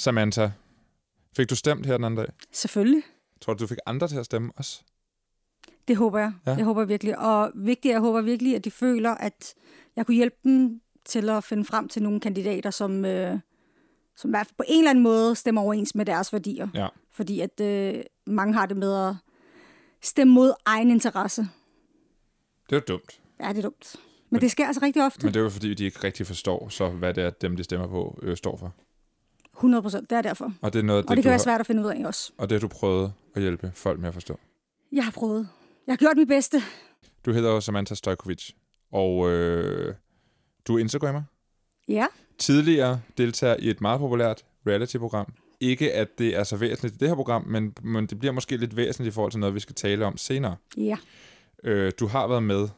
Samantha, fik du stemt her den anden dag? Selvfølgelig. Tror du, du fik andre til at stemme også? Det håber jeg. Ja. Jeg håber virkelig. Og vigtigt, jeg håber virkelig, at de føler, at jeg kunne hjælpe dem til at finde frem til nogle kandidater, som, øh, som i hvert fald på en eller anden måde stemmer overens med deres værdier. Ja. Fordi at øh, mange har det med at stemme mod egen interesse. Det er jo dumt. Ja, det er dumt. Men det sker altså rigtig ofte. Men det er jo fordi, de ikke rigtig forstår, så hvad det er, dem de stemmer på, øh, står for. 100 procent, det er derfor. Og det er noget, Og det kan være har, svært at finde ud af også. og det har du prøvet at hjælpe folk med at forstå. Jeg har prøvet. Jeg har gjort mit bedste. Du hedder jo Samantha Stojkovic, og øh, du er Instagrammer. Ja. Tidligere deltager i et meget populært reality-program. Ikke at det er så væsentligt i det her program, men, men det bliver måske lidt væsentligt i forhold til noget, vi skal tale om senere. Ja. Øh, du har været med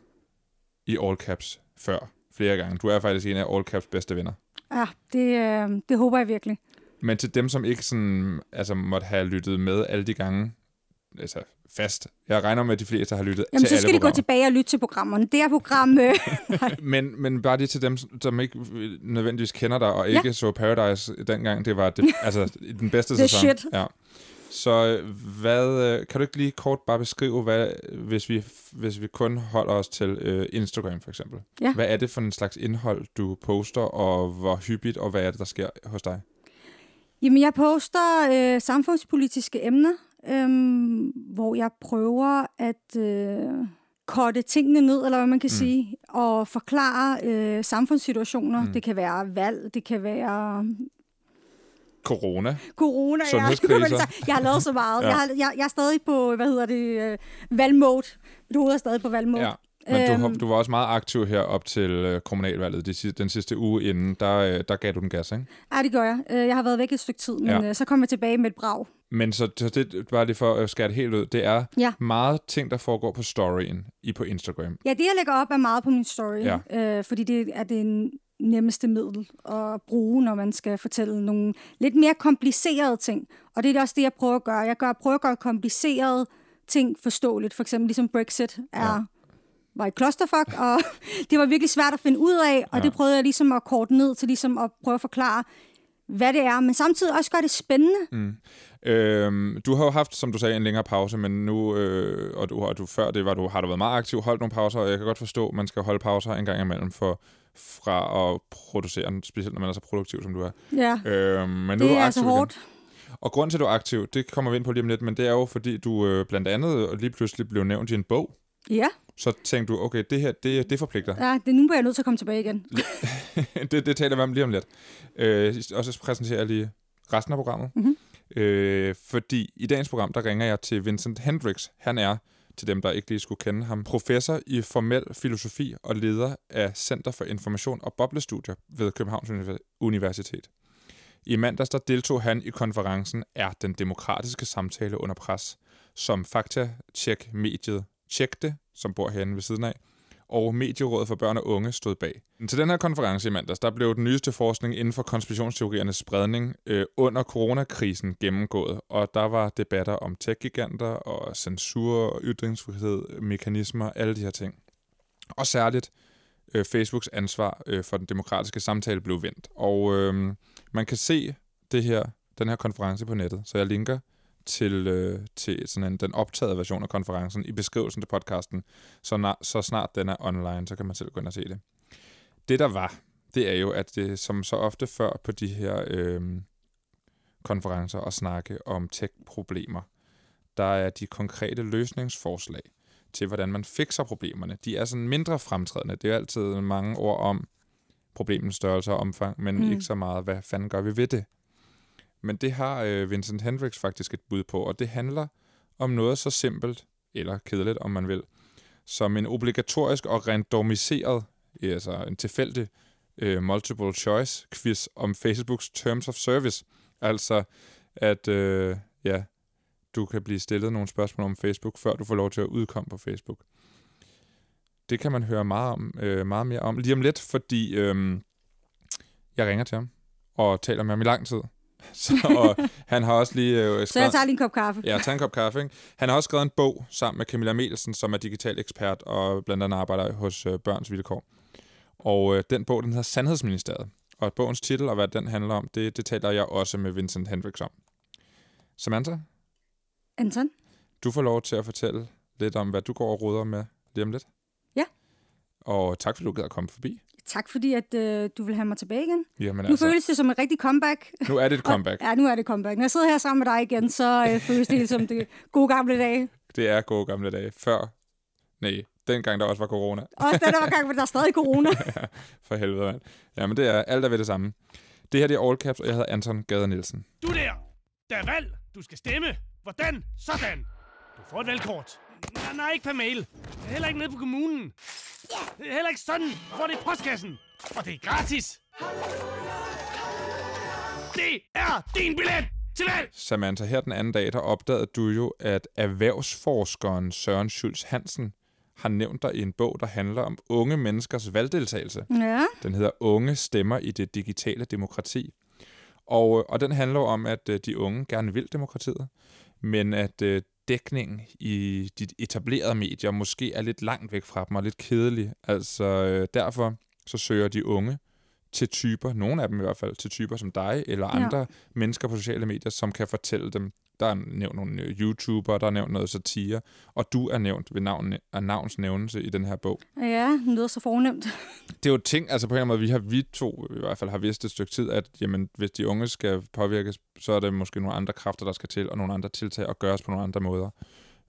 i All Caps før flere gange. Du er faktisk en af All Caps bedste venner. Ja, det, øh, det håber jeg virkelig. Men til dem, som ikke sådan, altså, måtte have lyttet med alle de gange, altså fast. Jeg regner med, at de fleste har lyttet Jamen, til så skal alle de gå programmer. tilbage og lytte til programmerne. Det er program... Øh, Men, men bare lige til dem, som ikke nødvendigvis kender dig, og Ja. ikke så Paradise dengang, det var det, altså, den bedste sæson. shit. Ja. Så øh, hvad, øh, kan du ikke lige kort bare beskrive, hvad, hvis, vi, hvis vi kun holder os til øh, Instagram for eksempel? Ja. Hvad er det for en slags indhold, du poster, og hvor hyppigt, og hvad er det, der sker hos dig? Jamen, jeg poster øh, samfundspolitiske emner, øh, hvor jeg prøver at øh, korte tingene ned, eller hvad man kan mm. sige, og forklare øh, samfundssituationer. Mm. Det kan være valg, det kan være Corona. corona. Sundhedskriser. Jeg, jeg har lavet så meget. Ja. Ja. Jeg, har, jeg, jeg er stadig på, hvad hedder det, øh, valgmode. Hoved er stadig på valgmode. Ja. Men du, Øhm. du var også meget aktiv her op til øh, kommunalvalget de, den sidste uge inden. Der, øh, der gav du den gas, ikke? Ja, det gør jeg. Øh, Jeg har været væk et stykke tid, men Ja. ja. så kom jeg tilbage med et brag. Men så, så det, bare lige for at skære det helt ud, det er Ja. meget ting, der foregår på storyen i på Instagram. Ja, det jeg lægger op er meget på min story, Ja. øh, fordi det er det nemmeste middel at bruge, når man skal fortælle nogle lidt mere komplicerede ting. Og det er også det, jeg prøver at gøre. Jeg gør, prøver at gøre komplicerede ting forståeligt. For eksempel ligesom Brexit er, Ja. Var et clusterfuck, og det var virkelig svært at finde ud af, og Ja. det prøvede jeg ligesom at korte ned til ligesom at prøve at forklare, hvad det er, men samtidig også gøre det spændende. Mm. Øhm, du har jo haft, som du sagde, en længere pause, men nu, øh, og, du, og du før det var du, har du været meget aktiv, holdt nogle pauser, og jeg kan godt forstå, at man skal holde pauser en gang imellem for, fra at producere, specielt når man er så produktiv, som du er. Ja, Øhm, men nu det du er altså igen. hårdt. Og grund til, at du er aktiv, det kommer vi ind på lige om lidt, men det er jo, fordi du øh, blandt andet lige pludselig blev nævnt i en bog. Ja, Så tænkte du, okay, det her, det, det forpligter. ja det, nu er jeg nødt til at komme tilbage igen. det, det taler vi om lige om lidt. Øh, og så præsenterer jeg lige resten af programmet. Mhm. Øh, fordi i dagens program, der ringer jeg til Vincent Hendricks. Han er, til dem, der ikke lige skulle kende ham, professor i formel filosofi og leder af Center for Information og Boblestudier ved Københavns Univer- Universitet. I mandags der deltog han i konferencen Er den demokratiske samtale under pres, som fakta-check-mediet Tjek Tjekte, som bor herinde ved siden af, og Medierådet for Børn og Unge stod bag. Til den her konference i mandags, der blev den nyeste forskning inden for konspirationsteoriernes spredning øh, under coronakrisen gennemgået, og der var debatter om tech-giganter og censur, og ytringsfrihed, mekanismer, alle de her ting. Og særligt øh, Facebooks ansvar øh, for den demokratiske samtale blev vendt. Og øh, man kan se det her, den her konference på nettet, så jeg linker til, øh, til sådan en, den optagede version af konferencen i beskrivelsen til podcasten, så, na, så snart den er online, så kan man selv gå ind og se det. Det der var, det er jo, at det som så ofte før på de her øh, konferencer og snakke om tech-problemer, der er de konkrete løsningsforslag til, hvordan man fikser problemerne. De er sådan mindre fremtrædende. Det er altid mange ord om problemens størrelse og omfang, men mm. Mm. ikke så meget, hvad fanden gør vi ved det? Men det har øh, Vincent Hendricks faktisk et bud på, og det handler om noget så simpelt, eller kedeligt, om man vil, som en obligatorisk og randomiseret, altså en tilfældig øh, multiple choice quiz om Facebooks Terms of Service. Altså, at øh, ja, du kan blive stillet nogle spørgsmål om Facebook, før du får lov til at udkomme på Facebook. Det kan man høre meget, om, øh, meget mere om lige om lidt, fordi øh, jeg ringer til ham og taler med ham i lang tid. Så, og han har også lige øh, Så jeg tager lige en kop kaffe. Ja, tag en kop kaffe. Ikke? Han har også skrevet en bog sammen med Camilla Melsen, som er digital ekspert og blandt andet arbejder hos øh, Børns Vilkår. Og øh, den bog, den hedder Sandhedsministeriet. og bogens titel og hvad den handler om, det, det taler jeg også med Vincent Hendricks om. Samantha, Anton? du får lov til at fortælle lidt om, hvad du går og råder med lige om lidt. Ja. Og tak, fordi du gad at komme forbi. Tak fordi, at øh, du vil have mig tilbage igen. Jamen Nu altså, føles det som et rigtig comeback. nu er det et comeback. Ja, nu er det comeback. Når jeg sidder her sammen med dig igen, så øh, føles det helt som det gode gamle dage. Det er gode gamle dage. Før, nej, dengang der også var corona. Også den der gang, hvor der er stadig corona. For helvede, mand. Jamen, det er alt er ved det samme. Det her det er All Caps, og jeg hedder Anton Gader Nielsen. Du der! Der er valg! Du skal stemme! Hvordan? Sådan! Du får et valgkort. Nej, nej, ikke per mail. Det er heller ikke nede på kommunen. Det er heller ikke sådan. Får det i postkassen. Og det er gratis. Det er din billet til valg! Samantha, her den anden dag, der opdagede du jo, at erhvervsforskeren Søren Schulz Hansen har nævnt dig i en bog, der handler om unge menneskers valgdeltagelse. Ja. Den hedder Unge stemmer i det digitale demokrati. Og, og den handler om, at øh, de unge gerne vil demokratiet, men at øh, dækningen i de etablerede medier måske er lidt langt væk fra dem og lidt kedelig. Altså øh, derfor så søger de unge til typer, nogle af dem i hvert fald, til typer som dig eller Ja. andre mennesker på sociale medier, som kan fortælle dem, der er nævnt nogle øh, YouTubere, der er nævnt noget satire, og du er nævnt ved navn, af navns nævnelse i den her bog Ja, lyder så fornemt. det er jo ting, altså på en måde, vi har vi to i hvert fald har vidst et stykke tid, at jamen, hvis de unge skal påvirkes, så er det måske nogle andre kræfter, der skal til, og nogle andre tiltag, og gøres på nogle andre måder.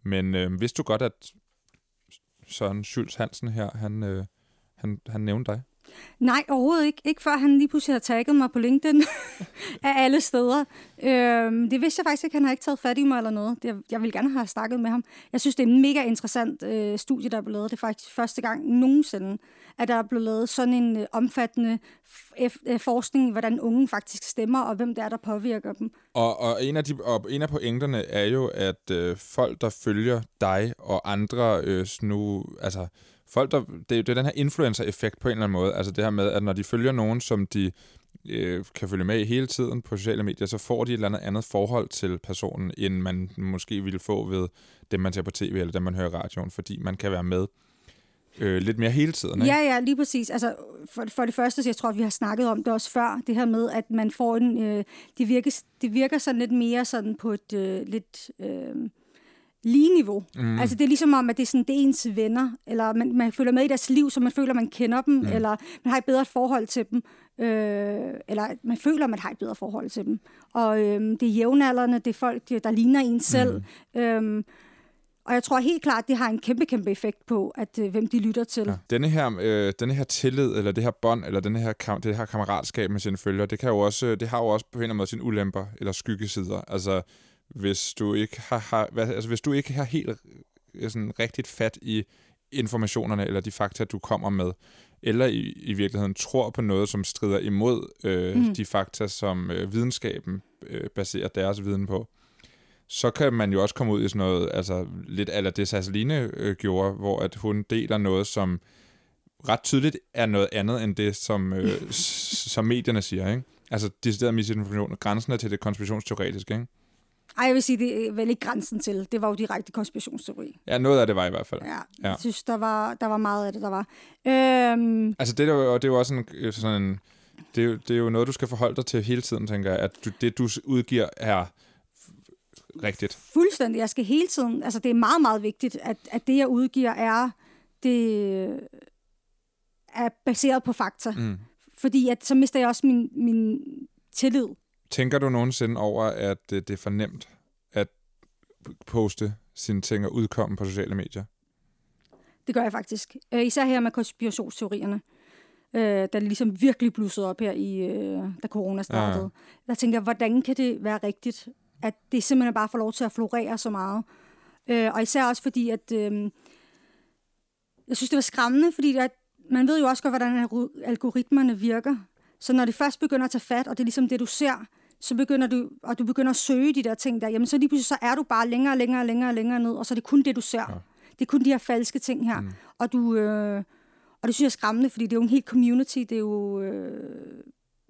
Men øh, vidste du godt, at Søren Schulz Hansen her, han, øh, han, han nævnte dig? Nej, overhovedet ikke. Ikke før han lige pludselig har tagget mig på LinkedIn af alle steder. Øhm, det vidste jeg faktisk ikke. Han har ikke taget fat i mig eller noget. Det, jeg ville gerne have snakket med ham. Jeg synes, det er en mega interessant øh, studie, der er blevet lavet. Det er faktisk første gang nogensinde, at der er blevet lavet sådan en øh, omfattende f- øh, forskning, hvordan unge faktisk stemmer, og hvem det er, der påvirker dem. Og, og, en af de, og en af pointerne er jo, at øh, folk, der følger dig og andre øh, nu, altså folk, der, det, er- det er den her influencer-effekt på en eller anden måde. Altså det her med, at når de følger nogen, som de øh, kan følge med i hele tiden på sociale medier, så får de et eller andet andet forhold til personen, end man måske ville få ved dem, man ser på tv eller dem, man hører i radioen, fordi man kan være med øh, lidt mere hele tiden. Ikke? Ja, ja, lige præcis. Altså, for, for det første, så jeg tror, at vi har snakket om det også før, det her med, at man får en... Øh, det, virker, det virker sådan lidt mere sådan på et øh, lidt... Øh, lige niveau. Mm. Altså det er ligesom om, at det er, sådan, det er ens venner, eller man, man følger med i deres liv, så man føler, man kender dem, mm. eller man har et bedre forhold til dem, øh, eller man føler, man har et bedre forhold til dem. Og øh, det er jævnaldrende, det er folk, der ligner en selv. Mm. Øh, og jeg tror helt klart, det har en kæmpe, kæmpe effekt på, at øh, hvem de lytter til. Ja. Denne, her, øh, denne her tillid, eller det her bånd, eller denne her, kam- det her kammeratskab med sine følgere, det, kan jo også, det har jo også på en eller anden måde sine ulemper, eller skyggesider. Altså, hvis du ikke har, har altså, hvis du ikke har helt sådan, rigtigt fat i informationerne, eller de fakta, du kommer med, eller i, i virkeligheden tror på noget, som strider imod øh, mm. de fakta, som øh, videnskaben øh, baserer deres viden på, så kan man jo også komme ud i sådan noget, altså lidt ala det Sasseline øh, gjorde, hvor at hun deler noget, som ret tydeligt er noget andet end det, som, øh, som medierne siger, ikke? Altså decideret misinformation, grænsen er til det konspirationsteoretiske, ikke? Ej, jeg vil sige, det er vel ikke grænsen til. Det var jo direkte konspirationsteori. Ja, noget af det var i hvert fald. Ja, Ja. jeg synes, der var, der var meget af det, der var. Øhm, Altså det er jo, og det er jo også sådan, øh, sådan en, det, er jo, det er jo noget, du skal forholde dig til hele tiden, tænker jeg, at du, det, du udgiver, er rigtigt. fuldstændig. Jeg skal hele tiden... Altså, det er meget, meget vigtigt, at, at det, jeg udgiver, er, det er baseret på fakta. Mm. Fordi at, så mister jeg også min, min tillid. Tænker du nogensinde over, at øh, det er for nemt at poste sine ting og udkomme på sociale medier? Det gør jeg faktisk. Øh, især her med konspirationsteorierne. Øh, det ligesom virkelig blussede op her, i, da corona startede. Ja. Der tænker jeg, hvordan kan det være rigtigt, at det simpelthen bare får lov til at florere så meget? Og især også fordi, at jeg synes, det var skræmmende, fordi at man ved jo også godt, hvordan algor- algoritmerne virker. Så når det først begynder at tage fat, og det er ligesom det, du ser, så begynder du, og du begynder at søge de der ting der, jamen så lige pludselig så er du bare længere og længere og længere, længere ned, og så er det kun det, du ser. Ja. Det er kun de her falske ting her. Mm. Og du... Øh, og det synes jeg er skræmmende, fordi det er jo en helt community, det er jo... Øh,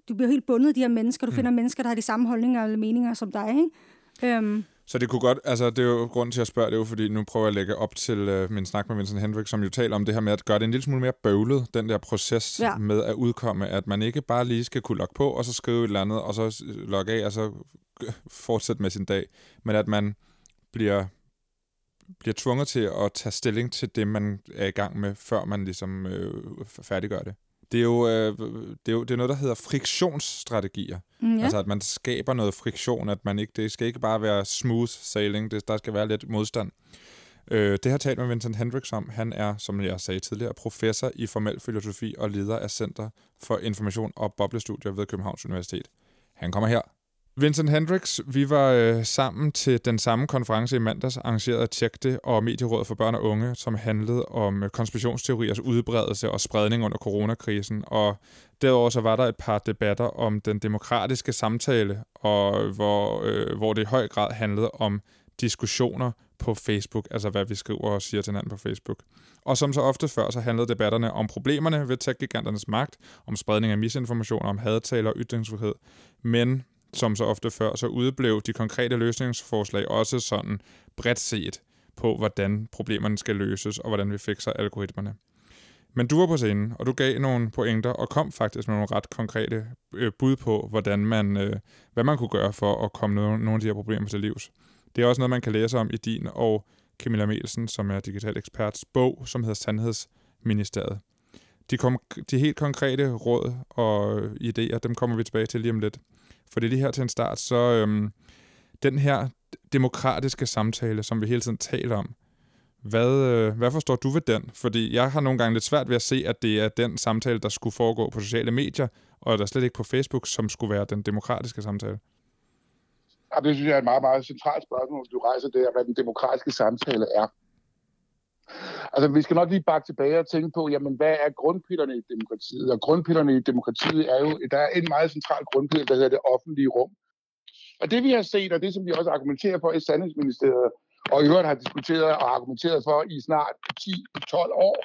du bliver helt bundet af de her mennesker, du mm. finder mennesker, der har de samme holdninger eller meninger som dig, ikke? Øhm, Så det kunne godt, altså det er jo grund til at spørge, det er jo fordi, nu prøver jeg at lægge op til øh, min snak med Vincent Hendrik, som jo taler om det her med at gøre det en lille smule mere bøvlet, den der proces ja. med at udkomme, at man ikke bare lige skal kunne logge på, og så skrive et eller andet, og så logge af, og så fortsætte med sin dag, men at man bliver bliver tvunget til at tage stilling til det, man er i gang med, før man ligesom øh, færdiggør det. Det er, jo, øh, det, er jo det er noget, der hedder friktionsstrategier. Mm, ja. Altså, at man skaber noget friktion, at man ikke, det skal ikke bare være smooth sailing, det, der skal være lidt modstand. Øh, det har talt med Vincent Hendricks om. Han er, som jeg sagde tidligere, professor i formel filosofi og leder af Center for Information og Boblestudier ved Københavns Universitet. Han kommer her. Vincent Hendricks, vi var øh, sammen til den samme konference i mandags, arrangeret af Tjekte og Medierådet for Børn og Unge, som handlede om øh, konspirationsteoriers udbredelse og spredning under coronakrisen. Og derudover så var der et par debatter om den demokratiske samtale, og hvor, øh, hvor det i høj grad handlede om diskussioner på Facebook, altså hvad vi skriver og siger til hinanden på Facebook. Og som så ofte før, så handlede debatterne om problemerne ved tech-giganternes magt, om spredning af misinformation, om hadtaler og ytringsfrihed. Men som så ofte før, så udeblev de konkrete løsningsforslag også sådan bredt set på, hvordan problemerne skal løses, og hvordan vi fikser algoritmerne. Men du var på scenen, og du gav nogle pointer, og kom faktisk med nogle ret konkrete øh, bud på, hvordan man, øh, hvad man kunne gøre for at komme nogle, nogle af de her problemer til livs. Det er også noget, man kan læse om i din og Camilla Melsen, som er digital eksperts bog, som hedder Sandhedsministeriet. De, kom, de helt konkrete råd og øh, idéer, dem kommer vi tilbage til lige om lidt. For det det her til en start, så øhm, den her demokratiske samtale, som vi hele tiden taler om, hvad, øh, hvad forstår du ved den? Fordi jeg har nogle gange lidt svært ved at se, at det er den samtale, der skulle foregå på sociale medier, og der slet ikke på Facebook, som skulle være den demokratiske samtale. Ja, det synes jeg er et meget, meget centralt spørgsmål, du rejser der, hvad den demokratiske samtale er. Altså, vi skal nok lige bakke tilbage og tænke på, jamen, hvad er grundpillerne i demokratiet? Og grundpillerne i demokratiet er jo, der er en meget central grundpiller, der hedder det offentlige rum. Og det vi har set, og det som vi også argumenterer for i Sandhedsministeriet, og i øvrigt har diskuteret og argumenteret for i snart 10-12 år,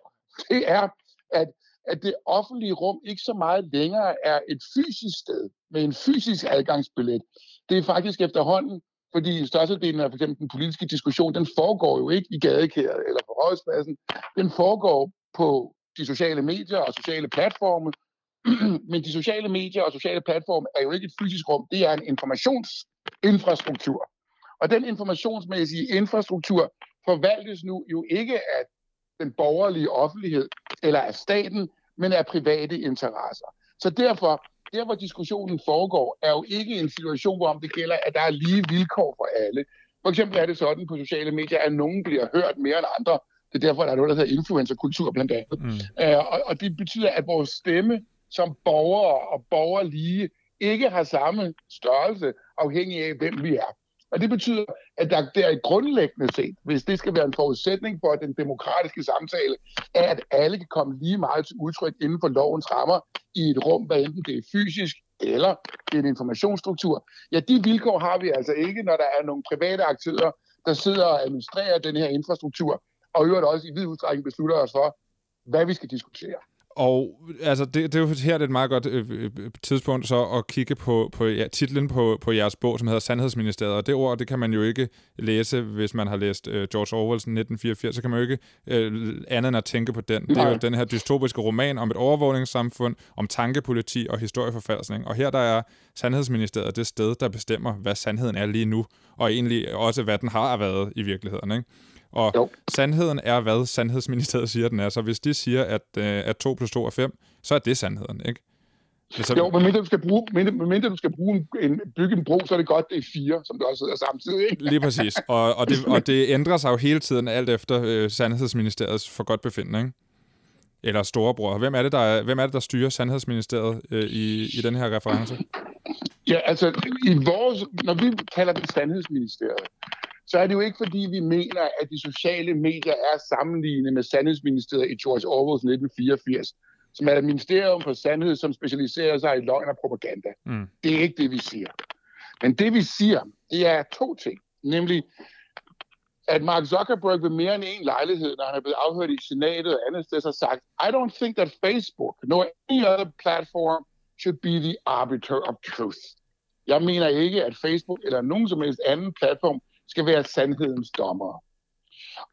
det er, at, at det offentlige rum ikke så meget længere er et fysisk sted med en fysisk adgangsbillet. Det er faktisk efterhånden fordi størstedelen af for eksempel den politiske diskussion, den foregår jo ikke i gadekæret eller på rådspladsen. Den foregår på de sociale medier og sociale platforme. Men de sociale medier og sociale platforme er jo ikke et fysisk rum, det er en informationsinfrastruktur. Og den informationsmæssige infrastruktur forvaltes nu jo ikke af den borgerlige offentlighed eller af staten, men af private interesser. Så derfor der hvor diskussionen foregår, er jo ikke en situation, hvor det gælder, at der er lige vilkår for alle. For eksempel er det sådan på sociale medier, at nogen bliver hørt mere end andre. Det er derfor, der er noget, der hedder influencerkultur blandt andet. Mm. Uh, og, og det betyder, at vores stemme som borgere og borgerlige ikke har samme størrelse, afhængig af, hvem vi er. Og det betyder, at der, der er grundlæggende set, hvis det skal være en forudsætning for den demokratiske samtale, er, at alle kan komme lige meget til udtryk inden for lovens rammer i et rum, hvad enten det er fysisk eller det er en informationsstruktur. Ja, de vilkår har vi altså ikke, når der er nogle private aktører, der sidder og administrerer den her infrastruktur, og i øvrigt også i vid udstrækning beslutter os for, hvad vi skal diskutere. Og altså, det, det er jo her det er et meget godt øh, øh, tidspunkt så at kigge på, på ja, titlen på, på jeres bog, som hedder Sandhedsministeriet. Og det ord, det kan man jo ikke læse, hvis man har læst øh, George Orwells 1984. Så kan man jo ikke øh, andet end at tænke på den. Det er jo den her dystopiske roman om et overvågningssamfund, om tankepoliti og historieforfaldsning. Og her der er Sandhedsministeriet det sted, der bestemmer, hvad sandheden er lige nu, og egentlig også, hvad den har været i virkeligheden. Ikke? Og jo. sandheden er, hvad Sandhedsministeriet siger, den er. Så hvis de siger, at, øh, at 2 plus 2 er 5, så er det sandheden, ikke? Så... Jo, men mindre du skal bruge, mindre, mindre du skal bruge en, bygge en bro, så er det godt, det er fire, som du også sidder samtidig. Ikke? Lige præcis. Og, og, det, og det ændrer sig jo hele tiden, alt efter øh, Sandhedsministeriets for godt befindende, ikke? Eller storebror. Hvem er det, der, er, hvem er det, der styrer Sandhedsministeriet øh, i, i den her reference? Ja, altså, i vores, når vi taler det Sandhedsministeriet, så er det jo ikke, fordi vi mener, at de sociale medier er sammenlignet med Sandhedsministeriet i George Orwells 1984, som er et ministerium for sandhed, som specialiserer sig i løgn og propaganda. Mm. Det er ikke det, vi siger. Men det, vi siger, det er to ting. Nemlig, at Mark Zuckerberg ved mere end en lejlighed, når han er blevet afhørt i senatet og andet sted, har sagt, I don't think that Facebook, nor any other platform, should be the arbiter of truth. Jeg mener ikke, at Facebook eller nogen som helst anden platform skal være sandhedens dommer.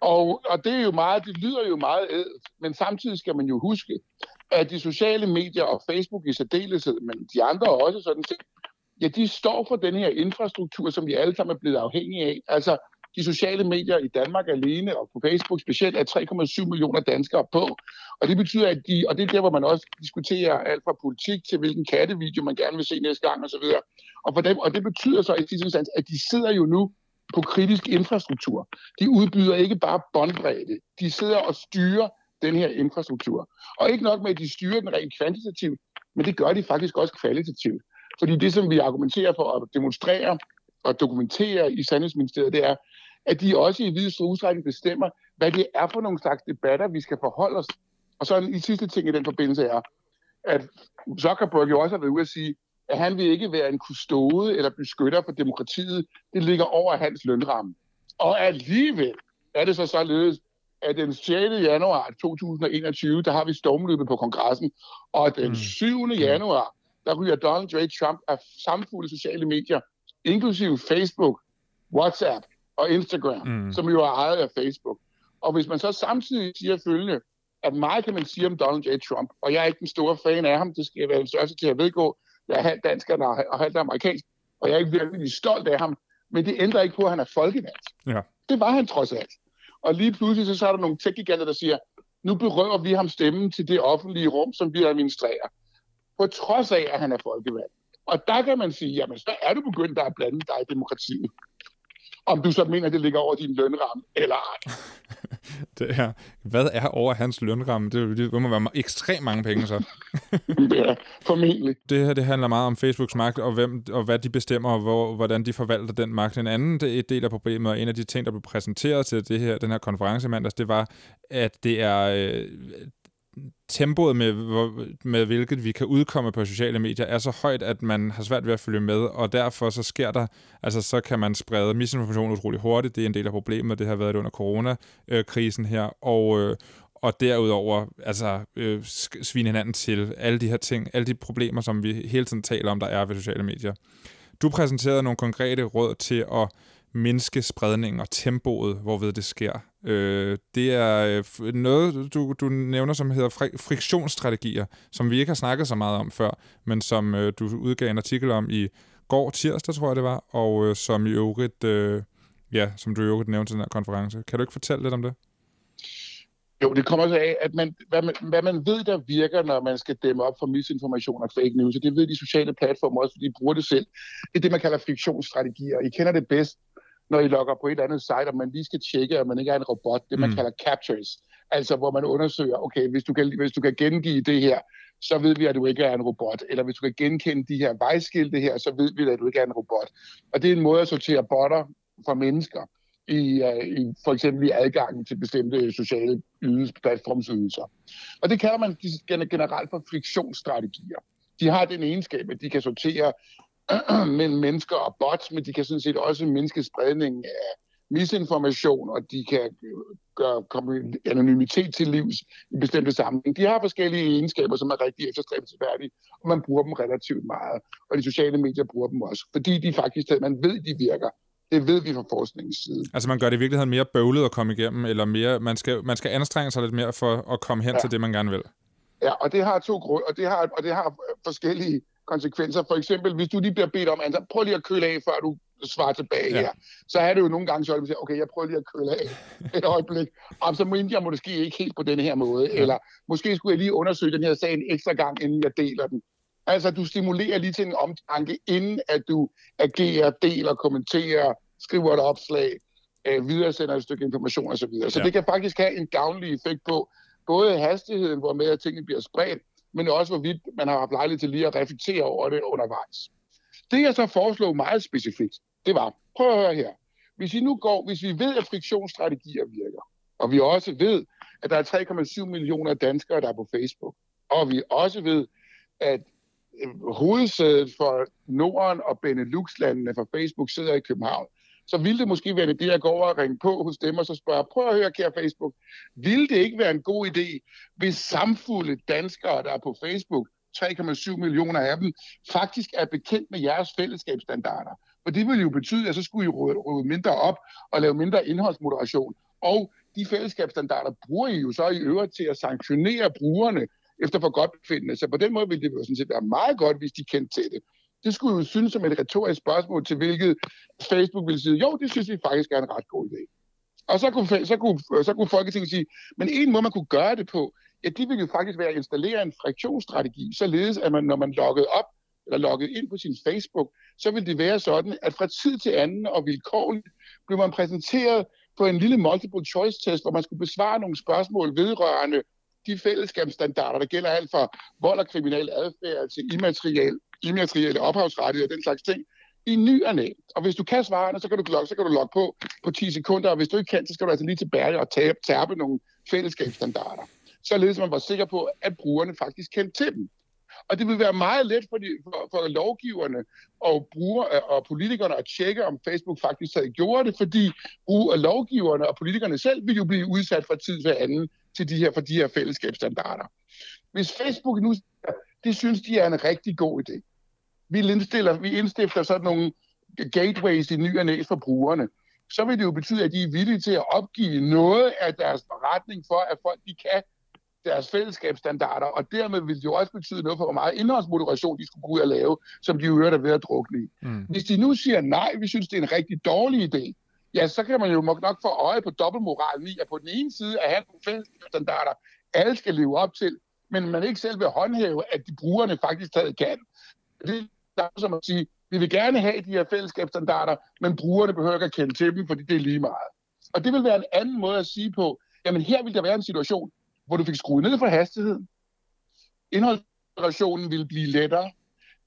Og, og det er jo meget, det lyder jo meget ædelt, men samtidig skal man jo huske, at de sociale medier og Facebook i særdeleshed, men de andre også sådan set, ja, de står for den her infrastruktur, som vi alle sammen er blevet afhængige af. Altså, de sociale medier i Danmark alene, og på Facebook specielt, er 3,7 millioner danskere på. Og det betyder, at de, og det er der, hvor man også diskuterer alt fra politik til hvilken kattevideo man gerne vil se næste gang osv. Og, for dem, og det betyder så i sidste instans, at de sidder jo nu på kritisk infrastruktur. De udbyder ikke bare båndbredde, de sidder og styrer den her infrastruktur. Og ikke nok med, at de styrer den rent kvantitativt, men det gør de faktisk også kvalitativt. Fordi det, som vi argumenterer for at demonstrere og dokumentere i Sandhedsministeriet, det er, at de også i videst udstrækning bestemmer, hvad det er for nogle slags debatter, vi skal forholde os. Og så en i sidste ting i den forbindelse er, at Zuckerberg jo også har været ude at sige, at han vil ikke være en kustode eller beskytter for demokratiet. Det ligger over hans lønramme. Og alligevel er det så således, at den 6. januar 2021, der har vi stormløbet på kongressen, og den 7. Mm. januar, der ryger Donald J. Trump af samfulde sociale medier, inklusive Facebook, WhatsApp og Instagram, mm. som jo er ejet af Facebook. Og hvis man så samtidig siger følgende, at meget kan man sige om Donald J. Trump, og jeg er ikke den store fan af ham, det skal jeg være den største til at vedgå, jeg er halvt dansk og halvt amerikansk, og jeg er ikke virkelig stolt af ham, men det ændrer ikke på, at han er folkevalgt. Ja. Det var han trods alt. Og lige pludselig så, så er der nogle tech der siger, nu berøver vi ham stemmen til det offentlige rum, som vi administrerer. På trods af, at han er folkevalgt. Og der kan man sige, jamen så er du begyndt at blande dig i demokratiet. Om du så mener, det ligger over din lønramme, eller ej. det er, hvad er over hans lønramme? Det, det må være ekstremt mange penge så. ja, formentlig. Det her det handler meget om Facebooks magt, og, hvem, og hvad de bestemmer, og hvor, hvordan de forvalter den magt. En anden det, del af problemet, og en af de ting, der blev præsenteret til det her, den her konference mandags, det var, at det er øh, tempoet med, med hvilket vi kan udkomme på sociale medier, er så højt, at man har svært ved at følge med, og derfor så sker der, altså så kan man sprede misinformation utrolig hurtigt. Det er en del af problemet, det har været det under coronakrisen her, og, øh, og derudover altså øh, svine hinanden til alle de her ting, alle de problemer, som vi hele tiden taler om, der er ved sociale medier. Du præsenterede nogle konkrete råd til at mindske spredningen og tempoet, hvorved det sker. Øh, det er øh, noget, du, du nævner, som hedder fri- friktionsstrategier, som vi ikke har snakket så meget om før, men som øh, du udgav en artikel om i går tirsdag, tror jeg det var, og øh, som i øvrigt, øh, ja, som du i øvrigt nævnte til den her konference. Kan du ikke fortælle lidt om det? Jo, det kommer så af, at man, hvad, man, hvad man ved, der virker, når man skal dæmme op for misinformation og fake news, og det ved de sociale platforme også, fordi de bruger det selv. Det er det, man kalder friktionsstrategier. I kender det bedst når I logger på et eller andet site, og man lige skal tjekke, at man ikke er en robot, det man mm. kalder captures. Altså hvor man undersøger, okay, hvis du, kan, hvis du kan gengive det her, så ved vi, at du ikke er en robot. Eller hvis du kan genkende de her vejskilte her, så ved vi, at du ikke er en robot. Og det er en måde at sortere botter fra mennesker i, uh, i for eksempel i adgangen til bestemte sociale ydelser, platformsydelser. Og det kalder man generelt for friktionsstrategier. De har den egenskab, at de kan sortere mellem mennesker og bots, men de kan sådan set også mindske spredningen af misinformation, og de kan gøre komme anonymitet til livs i bestemte sammenhæng. De har forskellige egenskaber, som er rigtig efterstræbelsesværdige, og man bruger dem relativt meget. Og de sociale medier bruger dem også, fordi de faktisk, man ved, de virker. Det ved vi fra forskningens side. Altså man gør det i virkeligheden mere bøvlet at komme igennem, eller mere, man skal, man skal anstrenge sig lidt mere for at komme hen ja. til det, man gerne vil. Ja, og det har to grunde, og det har, og det har forskellige konsekvenser. For eksempel, hvis du lige bliver bedt om, altså, prøv lige at køle af, før du svarer tilbage ja. her. Så er det jo nogle gange så, at du siger, okay, jeg prøver lige at køle af et øjeblik. Og så mener jeg måske ikke helt på den her måde. Ja. Eller måske skulle jeg lige undersøge den her sag en ekstra gang, inden jeg deler den. Altså, du stimulerer lige til en omtanke, inden at du agerer, deler, kommenterer, skriver et opslag, øh, videresender et stykke information osv. Så, videre. så ja. det kan faktisk have en gavnlig effekt på både hastigheden, hvor med at tingene bliver spredt, men også hvorvidt man har haft lejlighed til lige at reflektere over det undervejs. Det jeg så foreslog meget specifikt, det var, prøv at høre her, hvis vi nu går, hvis vi ved, at friktionsstrategier virker, og vi også ved, at der er 3,7 millioner danskere, der er på Facebook, og vi også ved, at øh, hovedsædet for Norden og Benelux-landene for Facebook sidder i København, så ville det måske være det at gå over og ringe på hos dem og så spørge, prøv at høre, kære Facebook, ville det ikke være en god idé, hvis samfulde danskere, der er på Facebook, 3,7 millioner af dem, faktisk er bekendt med jeres fællesskabsstandarder. For det ville jo betyde, at så skulle I rydde mindre op og lave mindre indholdsmoderation. Og de fællesskabsstandarder bruger I jo så i øvrigt til at sanktionere brugerne efter for godt befindende. Så på den måde ville det jo sådan set være meget godt, hvis de kendte til det. Det skulle jo synes som et retorisk spørgsmål til, hvilket Facebook ville sige, jo, det synes vi faktisk er en ret god idé. Og så kunne, så kunne, så kunne Folketinget sige, men en måde, man kunne gøre det på, ja, det ville jo faktisk være at installere en friktionsstrategi, således at man, når man loggede op, eller logget ind på sin Facebook, så ville det være sådan, at fra tid til anden og vilkårligt blev man præsenteret på en lille multiple choice test, hvor man skulle besvare nogle spørgsmål vedrørende de fællesskabsstandarder, der gælder alt fra vold og kriminal adfærd til immateriel, immaterielle ophavsrettigheder og den slags ting, i ny og næ. Og hvis du kan svarene, så kan du logge, så kan du logge på på 10 sekunder, og hvis du ikke kan, så skal du altså lige tilbage og tabe, tabe nogle fællesskabsstandarder. Således man var sikker på, at brugerne faktisk kendte til dem. Og det vil være meget let for, de, for, for lovgiverne og, bruger, og politikerne at tjekke, om Facebook faktisk havde gjort det, fordi brug lovgiverne og politikerne selv vil jo blive udsat for tid til anden til de her, for de her fællesskabsstandarder. Hvis Facebook nu det synes de er en rigtig god idé. Vi indstiller, vi indstifter sådan nogle gateways i ny og næs for brugerne. Så vil det jo betyde, at de er villige til at opgive noget af deres forretning for, at folk de kan deres fællesskabsstandarder, og dermed vil det jo også betyde noget for, hvor meget indholdsmoderation de skulle gå ud og lave, som de jo er ved at drukne i. Mm. Hvis de nu siger nej, vi synes, det er en rigtig dårlig idé, ja, så kan man jo nok få øje på dobbeltmoralen i, at på den ene side at have nogle fællesskabsstandarder, alle skal leve op til, men man ikke selv vil håndhæve, at de brugerne faktisk stadig kan. Det er som at sige, vi vil gerne have de her fællesskabsstandarder, men brugerne behøver ikke at kende til dem, fordi det er lige meget. Og det vil være en anden måde at sige på, jamen her vil der være en situation, hvor du fik skruet ned for hastigheden. Indholdsrelationen ville blive lettere.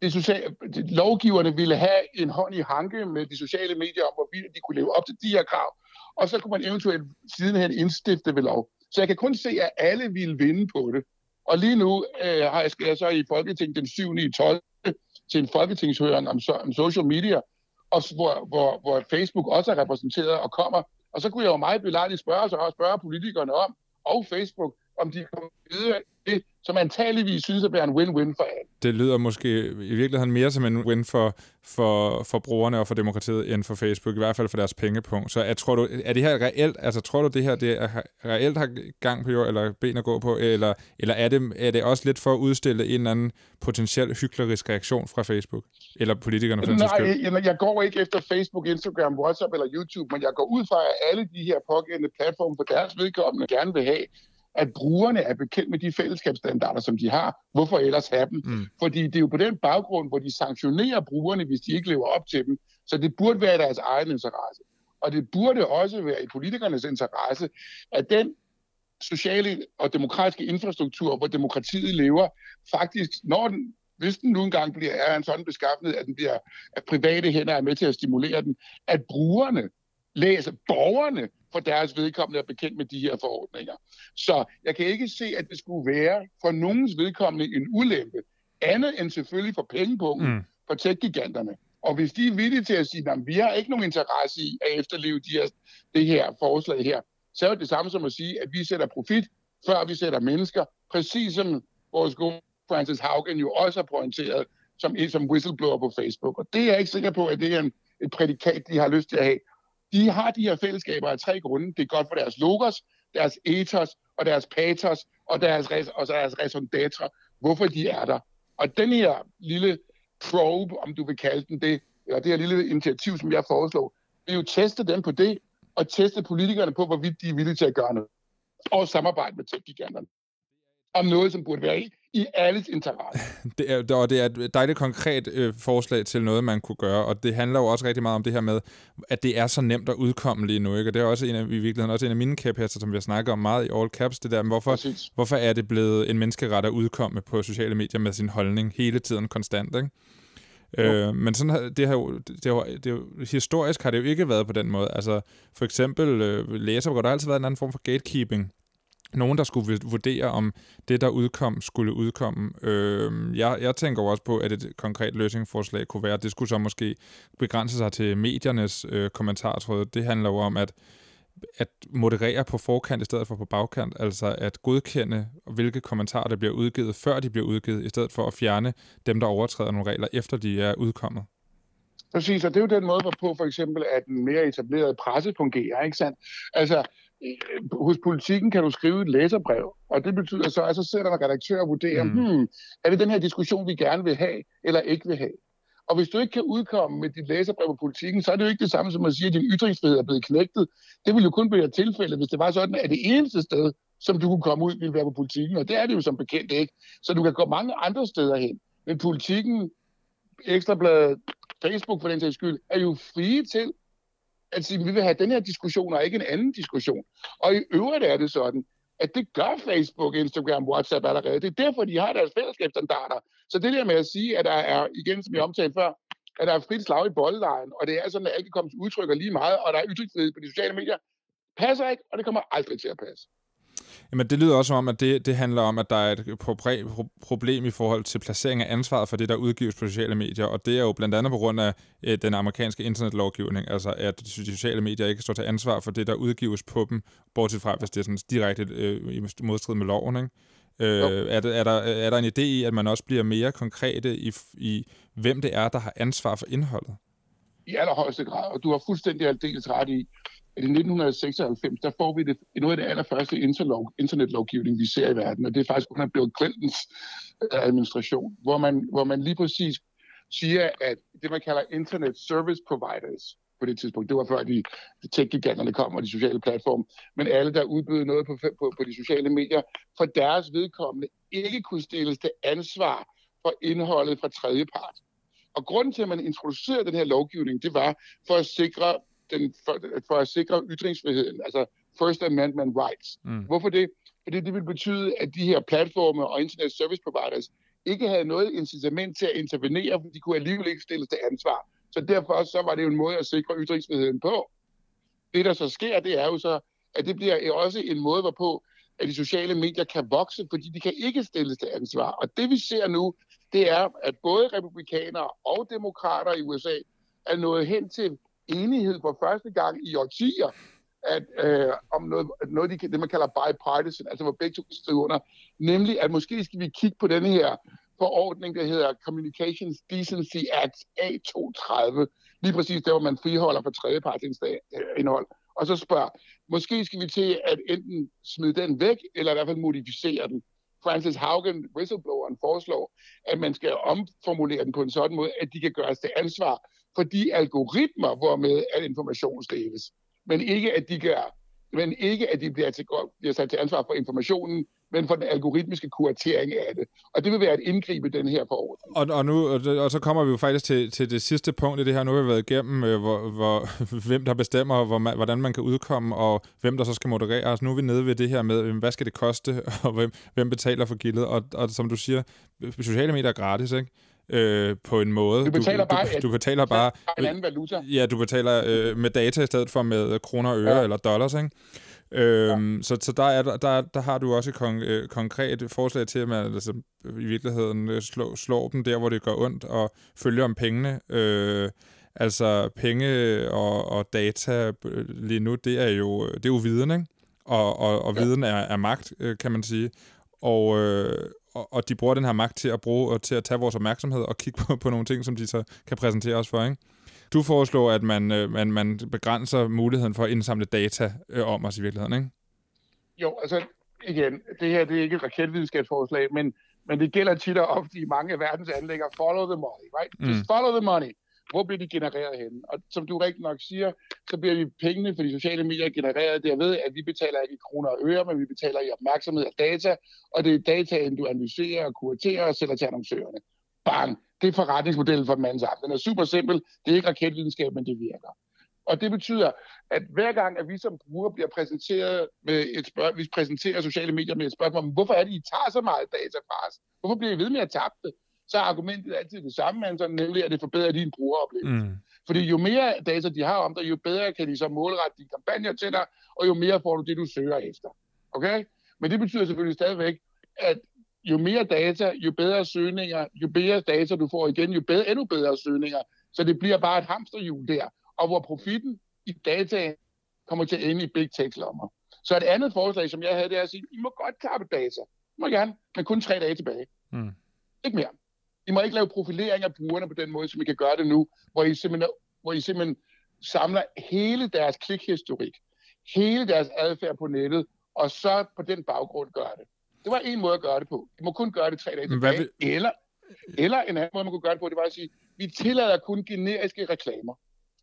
Det sociale, det, lovgiverne ville have en hånd i hanke med de sociale medier om, hvorvidt de kunne leve op til de her krav. Og så kunne man eventuelt sidenhen indstifte ved lov. Så jeg kan kun se, at alle ville vinde på det. Og lige nu øh, har jeg, skal jeg så i Folketinget den 7. i 12. til en folketingshøring om, om social media, og hvor, hvor, hvor Facebook også er repræsenteret og kommer. Og så kunne jeg jo meget belejligt spørge, så også spørge politikerne om, og Facebook, om de kommer videre det, som antageligvis synes at være en win-win for alle. Det lyder måske i virkeligheden mere som en win for, for, for brugerne og for demokratiet, end for Facebook, i hvert fald for deres pengepunkt. Så er, tror du, er det her reelt, altså tror du det her, det er reelt har gang på jord, eller ben at gå på, eller, eller er, det, er det også lidt for at udstille en eller anden potentiel hyklerisk reaktion fra Facebook? Eller politikerne for Nej, jeg, jeg går ikke efter Facebook, Instagram, WhatsApp eller YouTube, men jeg går ud fra, at alle de her pågældende platforme for deres vedkommende gerne vil have, at brugerne er bekendt med de fællesskabsstandarder, som de har. Hvorfor ellers have dem? Mm. Fordi det er jo på den baggrund, hvor de sanktionerer brugerne, hvis de ikke lever op til dem. Så det burde være i deres egen interesse. Og det burde også være i politikernes interesse, at den sociale og demokratiske infrastruktur, hvor demokratiet lever, faktisk, når den, hvis den nu engang bliver, er en sådan beskaffenhed, at den bliver, at private hænder er med til at stimulere den, at brugerne læser, borgerne for deres vedkommende er bekendt med de her forordninger. Så jeg kan ikke se, at det skulle være for nogens vedkommende en ulempe, andet end selvfølgelig for pengepunkten mm. for tech-giganterne. Og hvis de er villige til at sige, at vi har ikke nogen interesse i at efterleve de her, det her forslag her, så er det det samme som at sige, at vi sætter profit, før vi sætter mennesker, præcis som vores gode Francis Haugen jo også har pointeret som, som whistleblower på Facebook. Og det er jeg ikke sikker på, at det er en, et prædikat, de har lyst til at have. De har de her fællesskaber af tre grunde. Det er godt for deres logos, deres ethos og deres patos og deres, og deres raison d'etre, hvorfor de er der. Og den her lille probe, om du vil kalde den det, eller det her lille initiativ, som jeg foreslår, vil jo teste dem på det, og teste politikerne på, hvorvidt de er villige til at gøre noget. Og samarbejde med tech-giganterne. Om noget, som burde være i alles interesse. Det er, og det er et dejligt konkret øh, forslag til noget, man kunne gøre, og det handler jo også rigtig meget om det her med, at det er så nemt at udkomme lige nu, ikke? og det er også en af, i virkeligheden også en af mine kæphester, som vi har snakket om meget i All Caps, det der, hvorfor, hvorfor er det blevet en menneskeret at udkomme på sociale medier med sin holdning hele tiden konstant, ikke? Øh, men sådan det har jo, det har, det har, historisk har det jo ikke været på den måde. Altså for eksempel øh, læser, der har altid været en anden form for gatekeeping nogen, der skulle vurdere, om det, der udkom, skulle udkomme. Øh, jeg, jeg tænker også på, at et konkret løsningsforslag kunne være, at det skulle så måske begrænse sig til mediernes øh, kommentartråd. Det handler jo om, at at moderere på forkant i stedet for på bagkant, altså at godkende, hvilke kommentarer, der bliver udgivet, før de bliver udgivet, i stedet for at fjerne dem, der overtræder nogle regler, efter de er udkommet. Præcis, og det er jo den måde, hvorpå for eksempel, at den mere etablerede presse fungerer, ikke sandt? Altså, hos politikken kan du skrive et læserbrev, og det betyder så, at så sætter en redaktør og vurderer, mm. hmm, er det den her diskussion, vi gerne vil have, eller ikke vil have? Og hvis du ikke kan udkomme med dit læserbrev på politikken, så er det jo ikke det samme som at sige, at din ytringsfrihed er blevet knægtet. Det ville jo kun blive et tilfælde, hvis det var sådan, at det eneste sted, som du kunne komme ud, ville være på politikken, og det er det jo som bekendt ikke. Så du kan gå mange andre steder hen. Men politikken, Ekstrabladet, Facebook for den sags skyld, er jo frie til at sige, at vi vil have den her diskussion, og ikke en anden diskussion. Og i øvrigt er det sådan, at det gør Facebook, Instagram, WhatsApp allerede. Det er derfor, de har deres fællesskabsstandarder. Så det der med at sige, at der er, igen som jeg omtalte før, at der er frit slag i boldlejen, og det er sådan, at alt kan komme til udtryk lige meget, og der er ytringsfrihed på de sociale medier, passer ikke, og det kommer aldrig til at passe. Jamen, det lyder også som om, at det, det handler om, at der er et problem i forhold til placering af ansvaret for det, der udgives på sociale medier, og det er jo blandt andet på grund af øh, den amerikanske internetlovgivning, altså at de sociale medier ikke står til ansvar for det, der udgives på dem, bortset fra, hvis det er sådan direkte øh, i modstrid med loven, ikke? Øh, er, er, der, er der en idé i, at man også bliver mere konkrete i, i, hvem det er, der har ansvar for indholdet? I allerhøjeste grad, og du har fuldstændig aldeles ret i, at i 1996, der får vi det, noget af det allerførste internetlovgivning, vi ser i verden, og det er faktisk under Bill Clintons øh, administration, hvor man, hvor man lige præcis siger, at det, man kalder Internet Service Providers, på det tidspunkt, det var før de, de tech-giganterne kom og de sociale platforme, men alle, der udbyder noget på, på, på de sociale medier, for deres vedkommende ikke kunne stilles til ansvar for indholdet fra tredjepart. Og grunden til, at man introducerede den her lovgivning, det var for at sikre den, for, for at sikre ytringsfriheden, altså First Amendment rights. Mm. Hvorfor det? Fordi det vil betyde, at de her platforme og internet service providers ikke havde noget incitament til at intervenere, for de kunne alligevel ikke stilles til ansvar. Så derfor så var det jo en måde at sikre ytringsfriheden på. Det, der så sker, det er jo så, at det bliver også en måde, hvorpå at de sociale medier kan vokse, fordi de kan ikke stilles til ansvar. Og det vi ser nu, det er, at både republikanere og demokrater i USA er nået hen til enighed for første gang i årtier at, øh, om noget, noget de, det, man kalder bipartisan, altså hvor begge to skriver under, nemlig at måske skal vi kigge på den her forordning, der hedder Communications Decency Act A230, lige præcis der, hvor man friholder for tredjepartsindhold, og så spørger, måske skal vi til at enten smide den væk, eller i hvert fald modificere den. Francis Haugen, whistlebloweren, foreslår, at man skal omformulere den på en sådan måde, at de kan gøres til ansvar for de algoritmer, hvormed al information deles. Men ikke, at de gør, men ikke, at de bliver, til, bliver sat til ansvar for informationen, men for den algoritmiske kuratering af det. Og det vil være et indgreb i den her forordning. Og, og, nu, og så kommer vi jo faktisk til, til det sidste punkt i det her. Nu har vi været igennem, øh, hvor, hvor, hvem der bestemmer, hvor man, hvordan man kan udkomme, og hvem der så skal moderere. Altså, nu er vi nede ved det her med, øh, hvad skal det koste, og hvem, hvem betaler for gildet. Og, og som du siger, øh, sociale medier er gratis, ikke? Øh, på en måde. Du betaler du, bare, du, du betaler bare en anden valuta. Ja, du betaler øh, med data i stedet for med kroner og øre ja. eller dollars, ikke? Øhm, ja. Så, så der, er, der, der har du også et kon, øh, konkret forslag til, at man altså, i virkeligheden øh, slår, slår dem der, hvor det går ondt, og følger om pengene. Øh, altså penge og, og data øh, lige nu, det er jo, det er jo viden, ikke? Og, og, og ja. viden er, er magt, øh, kan man sige. Og, øh, og, og de bruger den her magt til at bruge og til at tage vores opmærksomhed og kigge på, på nogle ting, som de så kan præsentere os for, ikke? Du foreslår, at man, øh, man, man begrænser muligheden for at indsamle data øh, om os i virkeligheden, ikke? Jo, altså igen, det her det er ikke et raketvidenskabsforslag, men, men det gælder tit og ofte i mange af verdens anlægger. Follow the money, right? Mm. Just follow the money. Hvor bliver de genereret hen? Og som du rigtig nok siger, så bliver vi pengene for de sociale medier genereret derved, at vi betaler ikke i kroner og øre, men vi betaler i opmærksomhed og data, og det er dataen, du analyserer og kuraterer og sælger til annoncørerne. Bang! Det er forretningsmodellen for den anden Den er super simpel. Det er ikke raketvidenskab, men det virker. Og det betyder, at hver gang, at vi som brugere bliver præsenteret med et spørg- vi præsenterer sociale medier med et spørgsmål om, hvorfor er det, I tager så meget data fra os? Hvorfor bliver I ved med at tabe det? Så er argumentet altid det samme, Anton, nemlig at det forbedrer din brugeroplevelse. Mm. Fordi jo mere data de har om dig, jo bedre kan de så målrette dine kampagner til dig, og jo mere får du det, du søger efter. Okay? Men det betyder selvfølgelig stadigvæk, at jo mere data, jo bedre søgninger, jo bedre data du får igen, jo bedre, endnu bedre søgninger. Så det bliver bare et hamsterhjul der, og hvor profitten i data kommer til at ende i big tech-lommer. Så et andet forslag, som jeg havde, det er at sige, I må godt kappe data. I må gerne, men kun tre dage tilbage. Mm. Ikke mere. I må ikke lave profilering af brugerne på den måde, som I kan gøre det nu, hvor I simpelthen, hvor I simpelthen samler hele deres klikhistorik, hele deres adfærd på nettet, og så på den baggrund gør det. Det var en måde at gøre det på. I må kun gøre det tre dage tilbage. Eller, eller en anden måde, man kunne gøre det på, det var at sige, vi tillader kun generiske reklamer.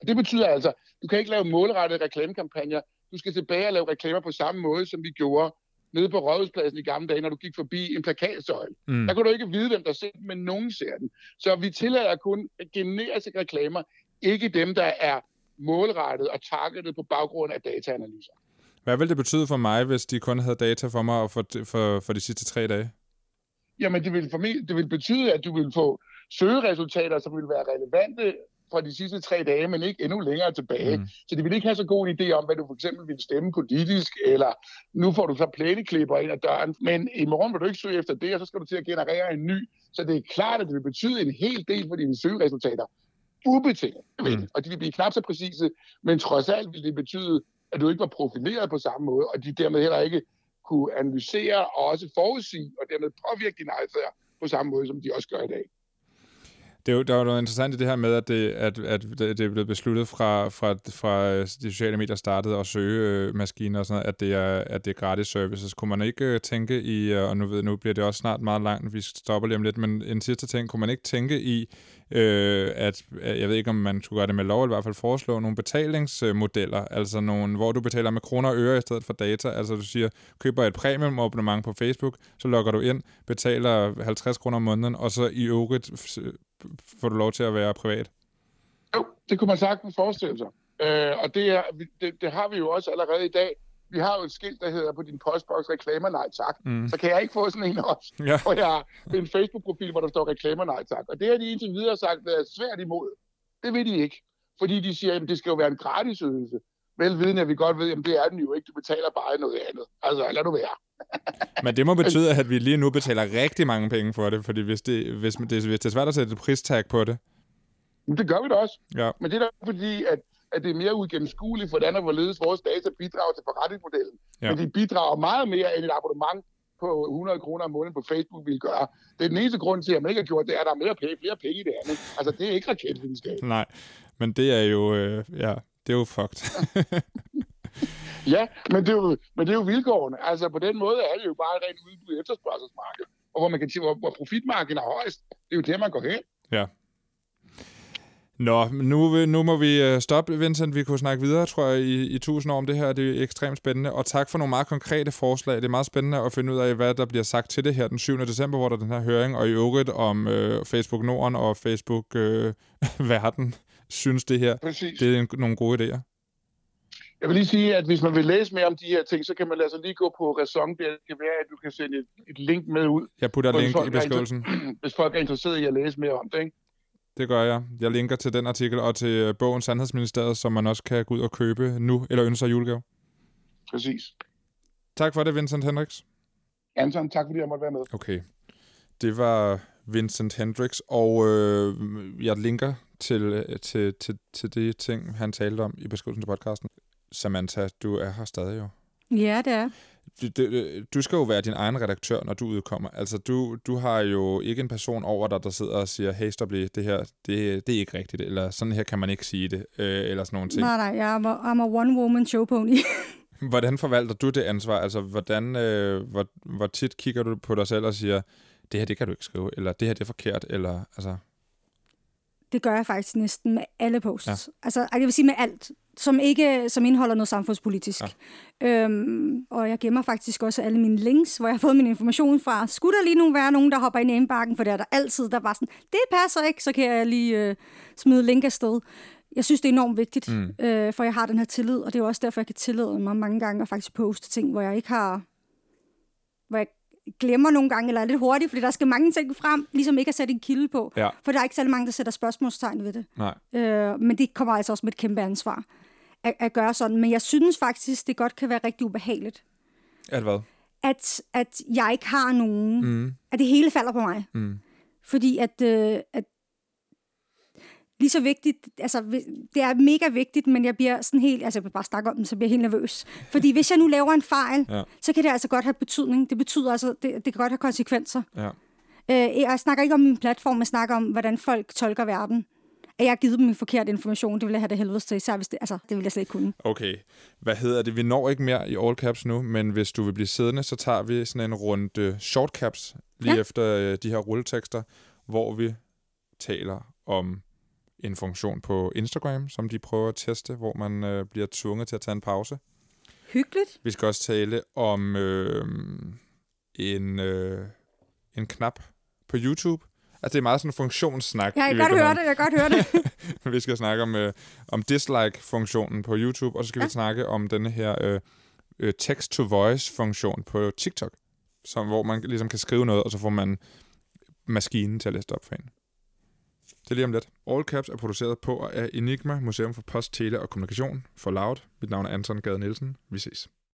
Og det betyder altså, du kan ikke lave målrettede reklamekampagner. Du skal tilbage og lave reklamer på samme måde, som vi gjorde nede på Rådhuspladsen i gamle dage, når du gik forbi en plakatsøjle. Mm. Der kunne du ikke vide, hvem der ser den, men nogen ser den. Så vi tillader kun generiske reklamer, ikke dem, der er målrettet og targetet på baggrund af dataanalyser. Hvad ville det betyde for mig, hvis de kun havde data for mig for, for, for de sidste tre dage? Jamen, det vil, formentlig, det vil betyde, at du vil få søgeresultater, som vil være relevante fra de sidste tre dage, men ikke endnu længere tilbage. Mm. Så det vil ikke have så god en idé om, hvad du for eksempel vil stemme politisk, eller nu får du så plæneklipper ind ad døren, men i morgen vil du ikke søge efter det, og så skal du til at generere en ny. Så det er klart, at det vil betyde en hel del for dine søgeresultater. Ubetinget. Mm. Og de vil blive knap så præcise, men trods alt vil det betyde, at du ikke var profileret på samme måde, og de dermed heller ikke kunne analysere og også forudsige, og dermed påvirke din adfærd på samme måde, som de også gør i dag. Det er jo, der er jo noget interessant i det her med, at det, at, at det er blevet besluttet fra, fra, fra øh, de sociale medier startede at søge øh, maskiner og sådan noget, at det er, at det er gratis services. Kunne man ikke øh, tænke i, øh, og nu, ved, nu bliver det også snart meget langt, vi stopper lige om lidt, men en sidste ting, kunne man ikke tænke i, øh, at, øh, jeg ved ikke, om man skulle gøre det med lov, eller i hvert fald foreslå nogle betalingsmodeller, altså nogle, hvor du betaler med kroner og øre i stedet for data, altså du siger, køber et premium abonnement på Facebook, så logger du ind, betaler 50 kroner om måneden, og så i øvrigt får du lov til at være privat. Jo, det kunne man sagtens forestille sig. Øh, og det, er, det, det har vi jo også allerede i dag. Vi har jo et skilt, der hedder på din postboks reklamer nej tak. Mm. Så kan jeg ikke få sådan en også. Ja. Og jeg har en Facebook-profil, hvor der står reklamer nej tak. Og det har de indtil videre sagt, er svært imod. Det vil de ikke. Fordi de siger, at det skal jo være en gratis ydelse. Velvidende, at vi godt ved, at det er den jo ikke. Du betaler bare noget andet. Altså, lad nu være. Men det må betyde, at vi lige nu betaler rigtig mange penge for det, fordi hvis det, hvis det, hvis det er svært at sætte et pristag på det. Men det gør vi da også. Ja. Men det er da fordi, at, at det er mere uigennemskueligt, hvordan og hvorledes vores data bidrager til forretningsmodellen. Ja. Men de bidrager meget mere end et abonnement på 100 kroner om måneden på Facebook vil gøre. Det er den eneste grund til, at man ikke har gjort det, er, at der er mere penge, flere penge i det andet. Altså, det er ikke raketvidenskab. Nej, men det er jo, øh, ja, det er jo fucked. Ja, men det, er jo, men det er jo vilkårene. Altså, på den måde er det jo bare et rent udbud efterspørgselsmarked. Og hvor man kan hvor, hvor profitmarkedet er højst, det er jo der, man går hen. ja. Nå, nu, nu må vi øh, stoppe, Vincent. Vi kunne snakke videre, tror jeg, i, i tusind år om det her. Det er ekstremt spændende. Og tak for nogle meget konkrete forslag. Det er meget spændende at finde ud af, hvad der bliver sagt til det her den 7. december, hvor der er den her høring, og i øvrigt om øh, Facebook Norden og Facebook øh, Verden synes det her. Præcis. Det er en, nogle gode idéer. Jeg vil lige sige, at hvis man vil læse mere om de her ting, så kan man lade sig lige gå på Ræson. Det kan være, at du kan sende et, et link med ud, Jeg putter et link i beskrivelsen. hvis folk er interesseret i at læse mere om det. Ikke? Det gør jeg. Jeg linker til den artikel og til øh, bogen Sandhedsministeriet, som man også kan gå ud og købe nu, eller ønske sig julegave. Præcis. Tak for det, Vincent Hendricks. Anton, tak fordi jeg måtte være med. Okay. Det var Vincent Hendricks, og øh, jeg linker til, øh, til, til, til de ting, han talte om i beskrivelsen til podcasten. Samantha, du er her stadig jo. Ja, det er. Du, du, du skal jo være din egen redaktør, når du udkommer. Altså, du, du har jo ikke en person over dig, der sidder og siger, hey, stop lige, det her, det, det er ikke rigtigt, eller sådan her kan man ikke sige det, øh, eller sådan nogle ting. Nej, nej, jeg er, I'm a one-woman show pony. Hvordan forvalter du det ansvar? Altså, hvordan, øh, hvor, hvor tit kigger du på dig selv og siger, det her, det kan du ikke skrive, eller det her, det er forkert, eller altså... det gør jeg faktisk næsten med alle posts. Ja. Altså, jeg vil sige med alt, som ikke som indeholder noget samfundspolitisk. Ja. Øhm, og jeg gemmer faktisk også alle mine links, hvor jeg har fået min information fra. Skulle der lige nu være nogen, der hopper ind i indbakken, for det er der altid, der bare sådan, det passer ikke, så kan jeg lige øh, smide link afsted. Jeg synes, det er enormt vigtigt, mm. øh, for jeg har den her tillid, og det er jo også derfor, jeg kan tillade mig mange gange at faktisk poste ting, hvor jeg ikke har... Hvor jeg glemmer nogle gange, eller er lidt hurtigt, fordi der skal mange ting frem, ligesom ikke at sætte en kilde på. Ja. For der er ikke særlig mange, der sætter spørgsmålstegn ved det. Nej. Øh, men det kommer altså også med et kæmpe ansvar at, at gøre sådan. Men jeg synes faktisk, det godt kan være rigtig ubehageligt, At hvad? at, at jeg ikke har nogen, Mm. at det hele falder på mig. Mm. Fordi at, øh, at lige så vigtigt, altså det er mega vigtigt, men jeg bliver sådan helt, altså jeg vil bare snakke om den, så bliver jeg helt nervøs. Fordi hvis jeg nu laver en fejl, Ja. så kan det altså godt have betydning. Det betyder altså, det, det kan godt have konsekvenser. Ja. Øh, jeg snakker ikke om min platform, jeg snakker om, hvordan folk tolker verden. At jeg har givet dem en forkert information, det vil jeg have det helvedes til, især hvis det, altså, det vil jeg slet ikke kunne. Okay. Hvad hedder det? Vi når ikke mere i all caps nu, men hvis du vil blive siddende, så tager vi sådan en runde short caps lige ja. efter øh, de her rulletekster, hvor vi taler om en funktion på Instagram, som de prøver at teste, hvor man øh, bliver tvunget til at tage en pause. Hyggeligt. Vi skal også tale om øh, en, øh, en knap på YouTube. Altså, det er meget sådan en funktionssnak. Ja, jeg kan godt høre det, jeg kan godt høre det. vi skal snakke om, øh, om dislike-funktionen på YouTube, og så skal. Ja. vi snakke om denne her øh, øh, text-to-voice-funktion på TikTok, som, hvor man ligesom kan skrive noget, og så får man maskinen til at læse det op for en. Det er lige om lidt. All Caps er produceret på og af Enigma, Museum for Post, Tele og Kommunikation for Loud. Mit navn er Anton Gade Nielsen. Vi ses.